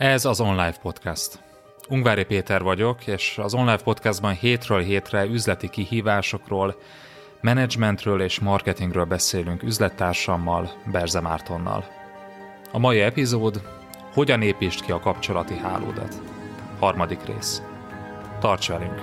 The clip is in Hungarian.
Ez az Online Podcast. Ungvári Péter vagyok, és az Online Podcastban hétről hétre üzleti kihívásokról, menedzsmentről és marketingről beszélünk üzlettársammal, Berze Mártonnal. A mai epizód Hogyan építsd ki a kapcsolati hálódat? Harmadik rész. Tarts velünk!